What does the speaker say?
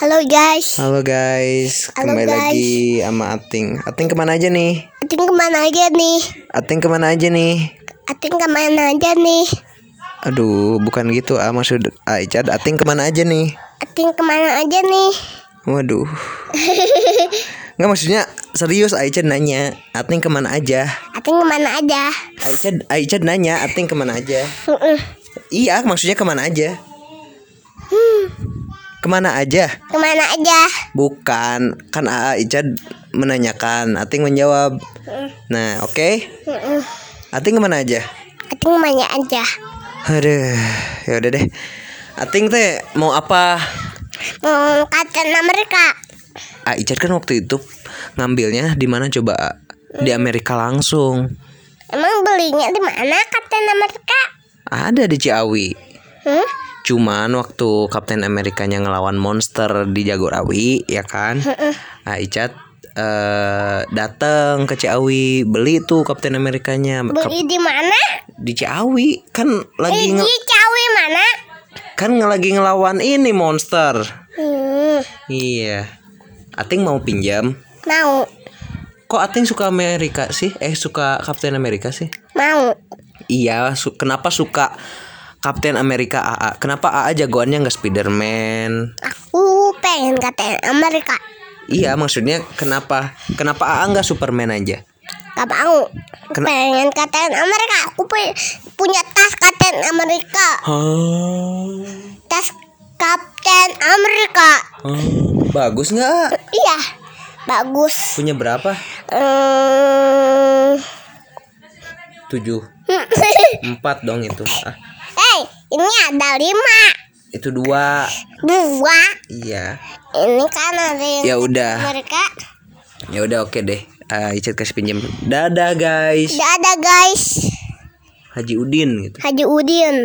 Halo guys. Halo guys, Halo, kembali guys. lagi sama Ating. Ating ke mana aja nih? Ating ke mana aja nih? Ating ke mana aja nih? Ating ke mana aja nih? Aduh, bukan gitu ah maksud Aichad. Ating ke mana aja nih? Ating ke mana aja nih? Waduh. Nggak maksudnya serius Aichad nanya. Ating ke mana aja? Ating ke mana aja? Aichad Aichad nanya. Ating ke mana aja? Iya, maksudnya ke mana aja? Ke mana aja? Ke mana aja? Bukan, kan Aichad menanyakan. Ating menjawab. Nah, oke. Mm-mm. Ating ke mana aja? Ating ke mana aja? Aduh, ya udah deh. Ating teh mau apa? Mau Kapten Amerika. Ah, Icat kan waktu itu ngambilnya di mana coba? Di Amerika langsung. Emang belinya di mana Kapten Amerika? Ada di Ciawi. Hmm? Cuman waktu Kapten Amerikanya ngelawan monster di Jagorawi, ya kan? Ah, Icat eh datang ke Ciawi beli tuh Kapten Amerikanya Beli di mana? di Ciawi kan Eh, lagi di nge- Cawi mana? kan lagi ngelawan ini monster Hmm, iya Ating mau pinjam mau, Kok Ating suka Amerika sih? Eh suka Kapten Amerika sih? mau. Iya, su- kenapa suka Kapten Amerika AA? Kenapa AA jagoannya nggak Spiderman? Aku pengen Kapten Amerika. Iya, maksudnya kenapa? Kenapa AA nggak Superman aja? Gak mau. Kena- Pengen Kapten Amerika. Aku pu- punya tas Kapten Amerika. Tas Kapten Amerika. Bagus nggak? Iya, bagus. Punya berapa? Hmm. Tujuh, empat dong itu. Ah, ini ada lima, itu dua. dua. Iya. Ini kan ada Ya udah, Amerika. ya udah oke deh. Ah, Icat kasih pinjam. Dadah guys. Ada guys. Haji Udin gitu. Haji Udin.